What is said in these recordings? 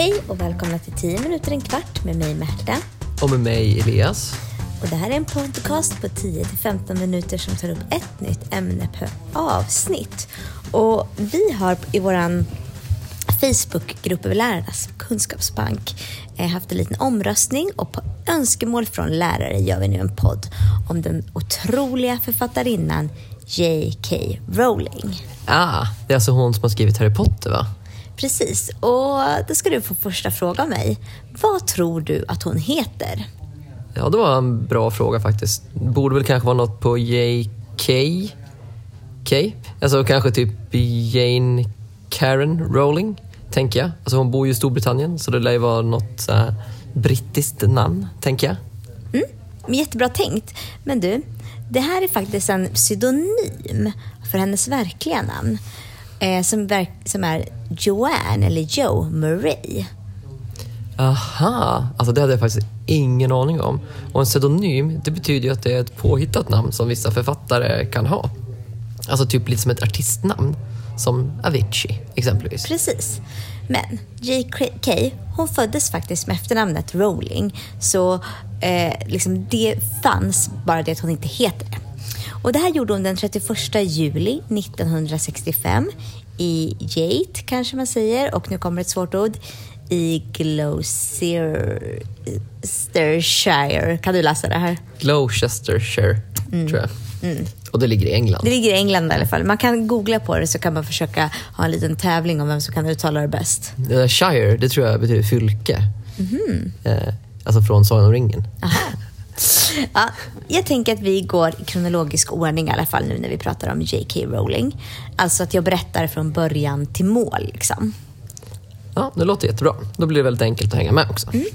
Hej och välkomna till 10 minuter en kvart med mig Märta. Och med mig Elias. Och det här är en podcast på 10-15 minuter som tar upp ett nytt ämne per avsnitt. Och vi har i vår Facebookgrupp över lärarnas kunskapsbank eh, haft en liten omröstning och på önskemål från lärare gör vi nu en podd om den otroliga författarinnan J.K. Rowling. Ah, det är alltså hon som har skrivit Harry Potter va? Precis, och då ska du få första fråga av mig. Vad tror du att hon heter? Ja, det var en bra fråga faktiskt. Borde väl kanske vara något på J.K. K? Alltså kanske typ Jane Karen Rowling, tänker jag. Alltså hon bor ju i Storbritannien, så det lär ju vara något så brittiskt namn, tänker jag. Mm, jättebra tänkt. Men du, det här är faktiskt en pseudonym för hennes verkliga namn. Eh, som, som är Joanne, eller Joe Murray. Aha, alltså det hade jag faktiskt ingen aning om. Och en pseudonym, det betyder ju att det är ett påhittat namn som vissa författare kan ha. Alltså typ lite som ett artistnamn, som Avicii exempelvis. Precis. Men J.K. hon föddes faktiskt med efternamnet Rowling. Så eh, liksom det fanns, bara det att hon inte heter det. Och det här gjorde hon den 31 juli 1965 i Yate, kanske man säger. Och nu kommer ett svårt ord. I Gloucestershire. Kan du läsa det här? Gloucestershire, mm. tror jag. Mm. Och det ligger i England. Det ligger i England i alla fall. Man kan googla på det så kan man försöka ha en liten tävling om vem som kan uttala det bäst. Där Shire, det tror jag betyder fylke. Mm. Eh, alltså från Sagan om ringen. Aha. Ja, jag tänker att vi går i kronologisk ordning i alla fall nu när vi pratar om J.K. Rowling. Alltså att jag berättar från början till mål. Liksom. Ja, det låter jättebra. Då blir det väldigt enkelt att hänga med också. Mm.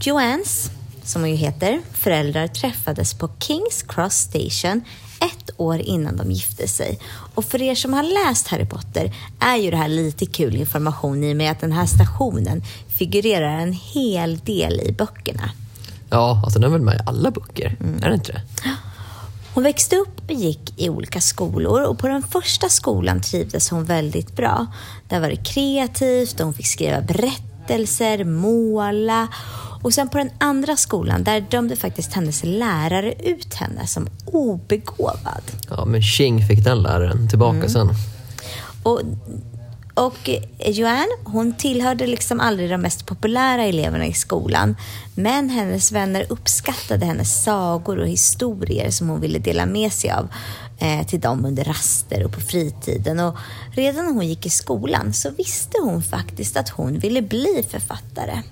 Joannes, som hon ju heter, föräldrar träffades på Kings Cross Station ett år innan de gifte sig. Och för er som har läst Harry Potter är ju det här lite kul information i och med att den här stationen figurerar en hel del i böckerna. Ja, alltså den är väl med i alla böcker? Mm. Är det inte det? Hon växte upp och gick i olika skolor och på den första skolan trivdes hon väldigt bra. Där var det kreativt och hon fick skriva berättelser, måla. Och sen på den andra skolan, där dömde faktiskt hennes lärare ut henne som obegåvad. Ja, men tjing fick den läraren tillbaka mm. sen. Och och eh, Joanne, hon tillhörde liksom aldrig de mest populära eleverna i skolan. Men hennes vänner uppskattade hennes sagor och historier som hon ville dela med sig av eh, till dem under raster och på fritiden. Och redan när hon gick i skolan så visste hon faktiskt att hon ville bli författare.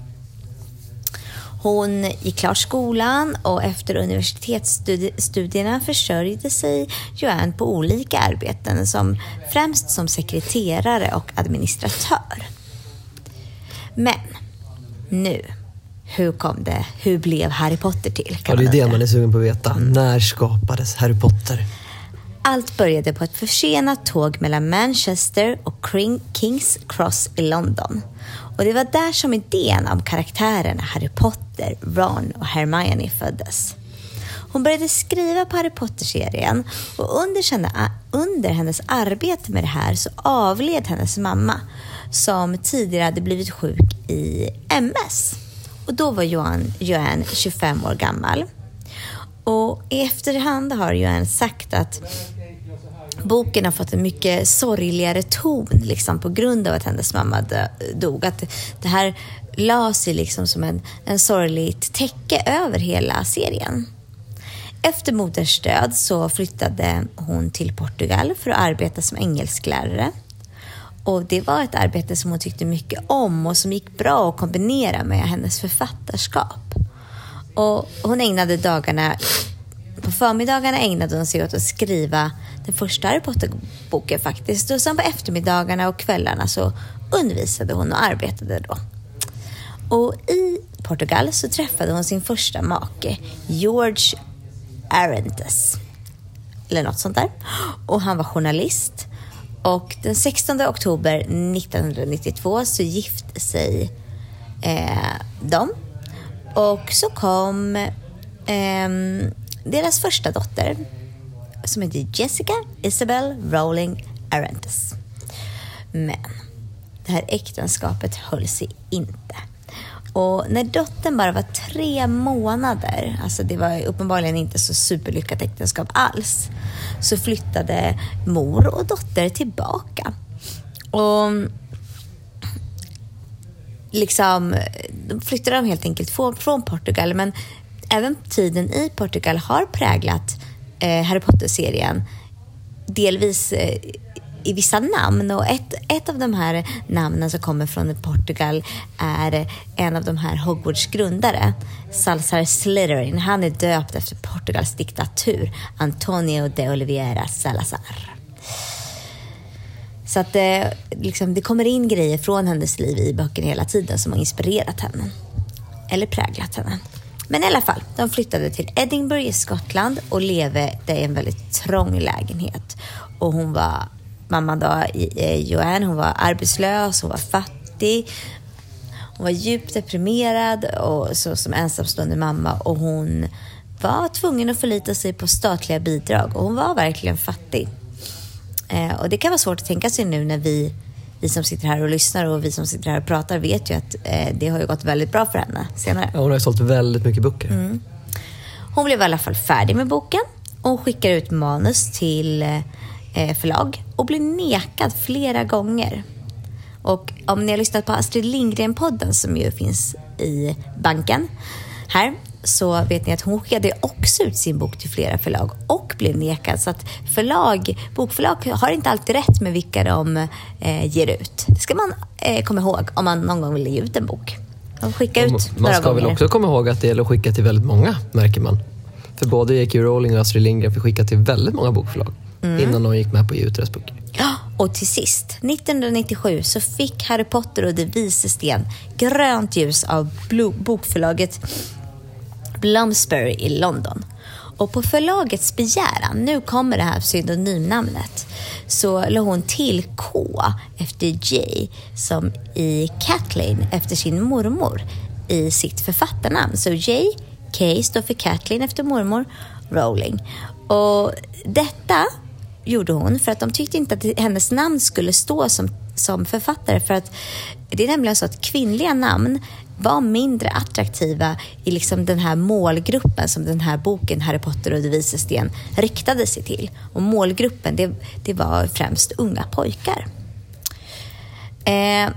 Hon gick klart skolan och efter universitetsstudierna försörjde sig Joanne på olika arbeten, som främst som sekreterare och administratör. Men nu, hur kom det? Hur blev Harry Potter till? Ja, det är det man är sugen på att veta. När skapades Harry Potter? Allt började på ett försenat tåg mellan Manchester och Kings Cross i London. Och det var där som idén om karaktärerna Harry Potter, Ron och Hermione föddes. Hon började skriva på Harry Potter-serien och under, under hennes arbete med det här så avled hennes mamma som tidigare hade blivit sjuk i MS. Och då var Johan, Joanne 25 år gammal. Och i efterhand har Joanne sagt att boken har fått en mycket sorgligare ton liksom, på grund av att hennes mamma dog. Att det här la sig liksom som en, en sorgligt täcke över hela serien. Efter moderns död så flyttade hon till Portugal för att arbeta som engelsklärare. Och det var ett arbete som hon tyckte mycket om och som gick bra att kombinera med hennes författarskap. Och hon ägnade dagarna på förmiddagarna ägnade hon sig åt att skriva den första Harry Potter-boken faktiskt. Och sen på eftermiddagarna och kvällarna så undervisade hon och arbetade då. Och i Portugal så träffade hon sin första make, George Arantes. Eller något sånt där. Och han var journalist. Och den 16 oktober 1992 så gifte sig eh, de. Och så kom eh, deras första dotter som heter Jessica Isabel Rowling Arantes. Men det här äktenskapet höll sig inte. Och när dottern bara var tre månader, alltså det var uppenbarligen inte så superlyckat äktenskap alls, så flyttade mor och dotter tillbaka. Och liksom, då flyttade de helt enkelt från Portugal, men även tiden i Portugal har präglat eh, Harry Potter-serien delvis eh, i vissa namn och ett, ett av de här namnen som kommer från Portugal är en av de här Hogwarts grundare, Salazar Slytherin. Han är döpt efter Portugals diktatur, Antonio de Oliveira Salazar. Så att det, liksom, det kommer in grejer från hennes liv i böckerna hela tiden som har inspirerat henne. Eller präglat henne. Men i alla fall, de flyttade till Edinburgh i Skottland och levde i en väldigt trång lägenhet. Och hon var, mamman då, eh, Joanne, hon var arbetslös, hon var fattig. Hon var djupt deprimerad och så som ensamstående mamma och hon var tvungen att förlita sig på statliga bidrag och hon var verkligen fattig. Eh, och det kan vara svårt att tänka sig nu när vi vi som sitter här och lyssnar och vi som sitter här och pratar vet ju att eh, det har ju gått väldigt bra för henne senare. Ja, hon har ju sålt väldigt mycket böcker. Mm. Hon blev i alla fall färdig med boken och skickar ut manus till eh, förlag och blir nekad flera gånger. Och om ni har lyssnat på Astrid Lindgren-podden som ju finns i banken här så vet ni att hon skickade också ut sin bok till flera förlag och blev nekad. Så att förlag, bokförlag har inte alltid rätt med vilka de eh, ger ut. Det ska man eh, komma ihåg om man någon gång vill ge ut en bok. De skickar ut Man ska gånger. väl också komma ihåg att det gäller att skicka till väldigt många, märker man. För både J.K. Rowling och Astrid Lindgren fick skicka till väldigt många bokförlag Mm. innan de gick med på att ge ut deras böcker. Och till sist, 1997 så fick Harry Potter och De vises sten grönt ljus av bokförlaget Bloomsbury i London. Och på förlagets begäran, nu kommer det här pseudonymnamnet, så la hon till K efter J som i Kathleen efter sin mormor i sitt författarnamn. Så J, K står för Kathleen efter mormor Rowling. Och detta gjorde hon för att de tyckte inte att hennes namn skulle stå som, som författare. För att det är nämligen så att kvinnliga namn var mindre attraktiva i liksom den här målgruppen som den här boken Harry Potter och De vises sten riktade sig till. Och målgruppen, det, det var främst unga pojkar. Eh,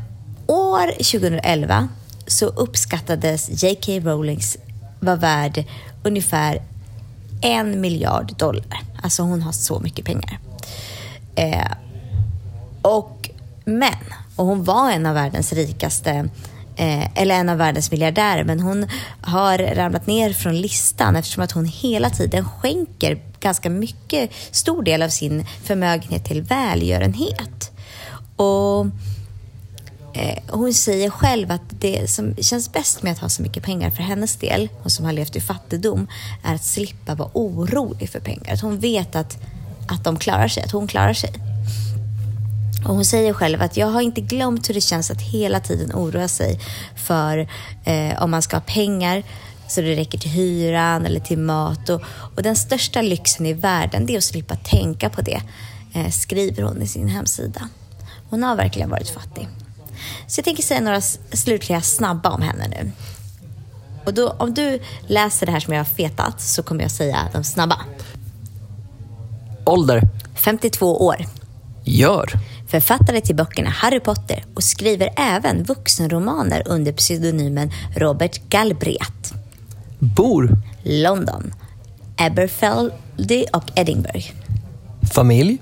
år 2011 så uppskattades J.K. Rowlings var värd ungefär en miljard dollar. Alltså hon har så mycket pengar. Eh, och, men, och hon var en av världens rikaste eh, eller en av världens miljardärer, men hon har ramlat ner från listan eftersom att hon hela tiden skänker ganska mycket, stor del av sin förmögenhet till välgörenhet. Och Eh, hon säger själv att det som känns bäst med att ha så mycket pengar för hennes del, hon som har levt i fattigdom, är att slippa vara orolig för pengar. Att hon vet att, att de klarar sig, att hon klarar sig. Och hon säger själv att jag har inte glömt hur det känns att hela tiden oroa sig för eh, om man ska ha pengar så det räcker till hyran eller till mat. Och, och den största lyxen i världen det är att slippa tänka på det, eh, skriver hon i sin hemsida. Hon har verkligen varit fattig. Så jag tänker säga några slutliga snabba om henne nu. Och då, om du läser det här som jag har fetat så kommer jag säga de snabba. Ålder? 52 år. Gör? Författare till böckerna Harry Potter och skriver även vuxenromaner under pseudonymen Robert Galbraith. Bor? London, Aberfeldy och Edinburgh. Familj?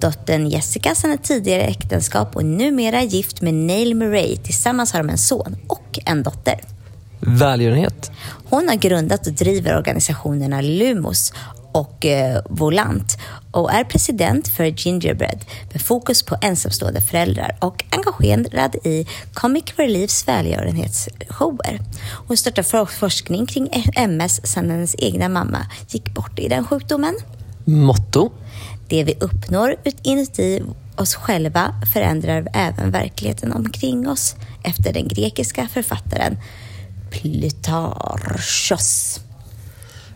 Dottern Jessica sedan ett tidigare äktenskap och numera gift med Neil Murray. Tillsammans har de en son och en dotter. Välgörenhet? Hon har grundat och driver organisationerna Lumos och eh, Volant och är president för Gingerbread med fokus på ensamstående föräldrar och engagerad i Comic Reliefs välgörenhetsshower. Hon startar for forskning kring MS sedan hennes egna mamma gick bort i den sjukdomen. Motto? Det vi uppnår inuti oss själva förändrar även verkligheten omkring oss efter den grekiska författaren Plytarchos.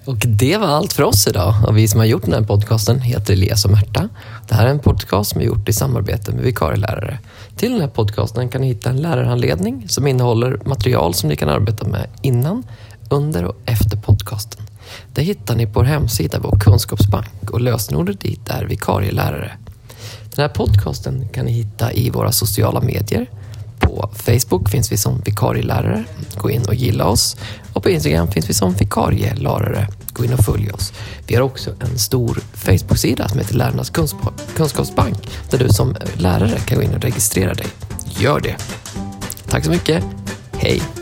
Och det var allt för oss idag. Och vi som har gjort den här podcasten heter Elias och Märta. Det här är en podcast som är gjort i samarbete med vikarielärare. Till den här podcasten kan ni hitta en lärarhandledning som innehåller material som ni kan arbeta med innan, under och efter podcasten. Det hittar ni på vår hemsida, vår kunskapsbank och lösenordet dit är vikarielärare. Den här podcasten kan ni hitta i våra sociala medier. På Facebook finns vi som vikarielärare. Gå in och gilla oss. Och på Instagram finns vi som vikarielärare. Gå in och följ oss. Vi har också en stor Facebook-sida som heter Lärarnas kunskapsbank där du som lärare kan gå in och registrera dig. Gör det! Tack så mycket. Hej!